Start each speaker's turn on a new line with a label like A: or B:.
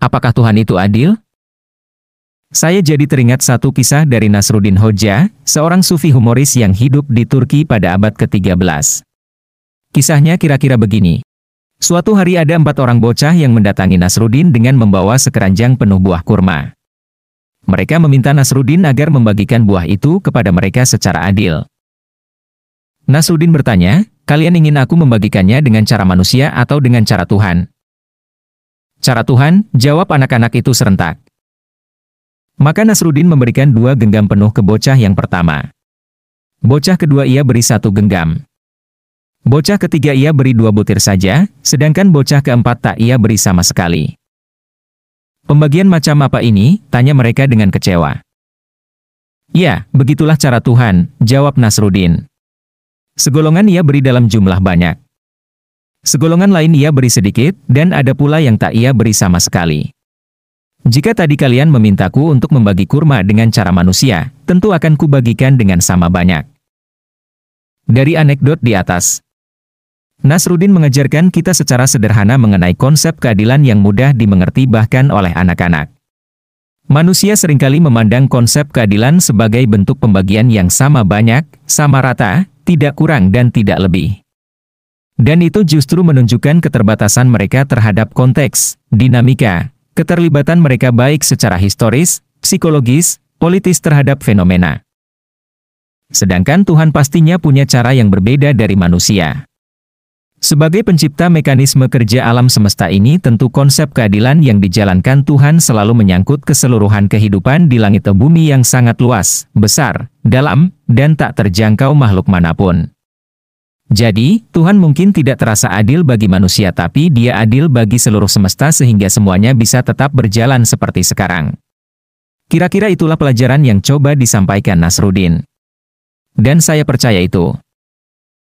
A: apakah Tuhan itu adil? Saya jadi teringat satu kisah dari Nasruddin Hoja, seorang sufi humoris yang hidup di Turki pada abad ke-13. Kisahnya kira-kira begini. Suatu hari ada empat orang bocah yang mendatangi Nasruddin dengan membawa sekeranjang penuh buah kurma. Mereka meminta Nasruddin agar membagikan buah itu kepada mereka secara adil. Nasruddin bertanya, kalian ingin aku membagikannya dengan cara manusia atau dengan cara Tuhan? Cara Tuhan, jawab anak-anak itu serentak. Maka Nasruddin memberikan dua genggam penuh ke bocah yang pertama. Bocah kedua ia beri satu genggam. Bocah ketiga ia beri dua butir saja, sedangkan bocah keempat tak ia beri sama sekali. Pembagian macam apa ini? Tanya mereka dengan kecewa. Ya, begitulah cara Tuhan, jawab Nasruddin. Segolongan ia beri dalam jumlah banyak. Segolongan lain ia beri sedikit, dan ada pula yang tak ia beri sama sekali. Jika tadi kalian memintaku untuk membagi kurma dengan cara manusia, tentu akan kubagikan dengan sama banyak. Dari anekdot di atas, Nasruddin mengajarkan kita secara sederhana mengenai konsep keadilan yang mudah dimengerti bahkan oleh anak-anak. Manusia sering kali memandang konsep keadilan sebagai bentuk pembagian yang sama banyak, sama rata, tidak kurang dan tidak lebih. Dan itu justru menunjukkan keterbatasan mereka terhadap konteks, dinamika, keterlibatan mereka baik secara historis, psikologis, politis terhadap fenomena. Sedangkan Tuhan pastinya punya cara yang berbeda dari manusia. Sebagai pencipta mekanisme kerja alam semesta ini tentu konsep keadilan yang dijalankan Tuhan selalu menyangkut keseluruhan kehidupan di langit dan bumi yang sangat luas, besar, dalam, dan tak terjangkau makhluk mana pun. Jadi, Tuhan mungkin tidak terasa adil bagi manusia tapi dia adil bagi seluruh semesta sehingga semuanya bisa tetap berjalan seperti sekarang. Kira-kira itulah pelajaran yang coba disampaikan Nasruddin. Dan saya percaya itu.